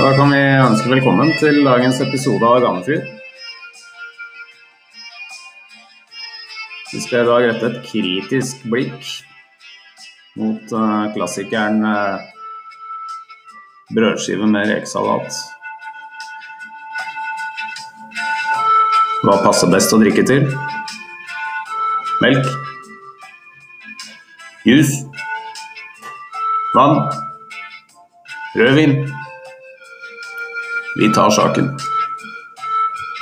Da kan vi ønske velkommen til dagens episode av Ganefyr. Vi skal i dag rette et kritisk blikk mot eh, klassikeren eh, brødskive med rekesalat. Hva passer best å drikke til? Melk? Juice? Vann? Rødvin? Vi tar saken.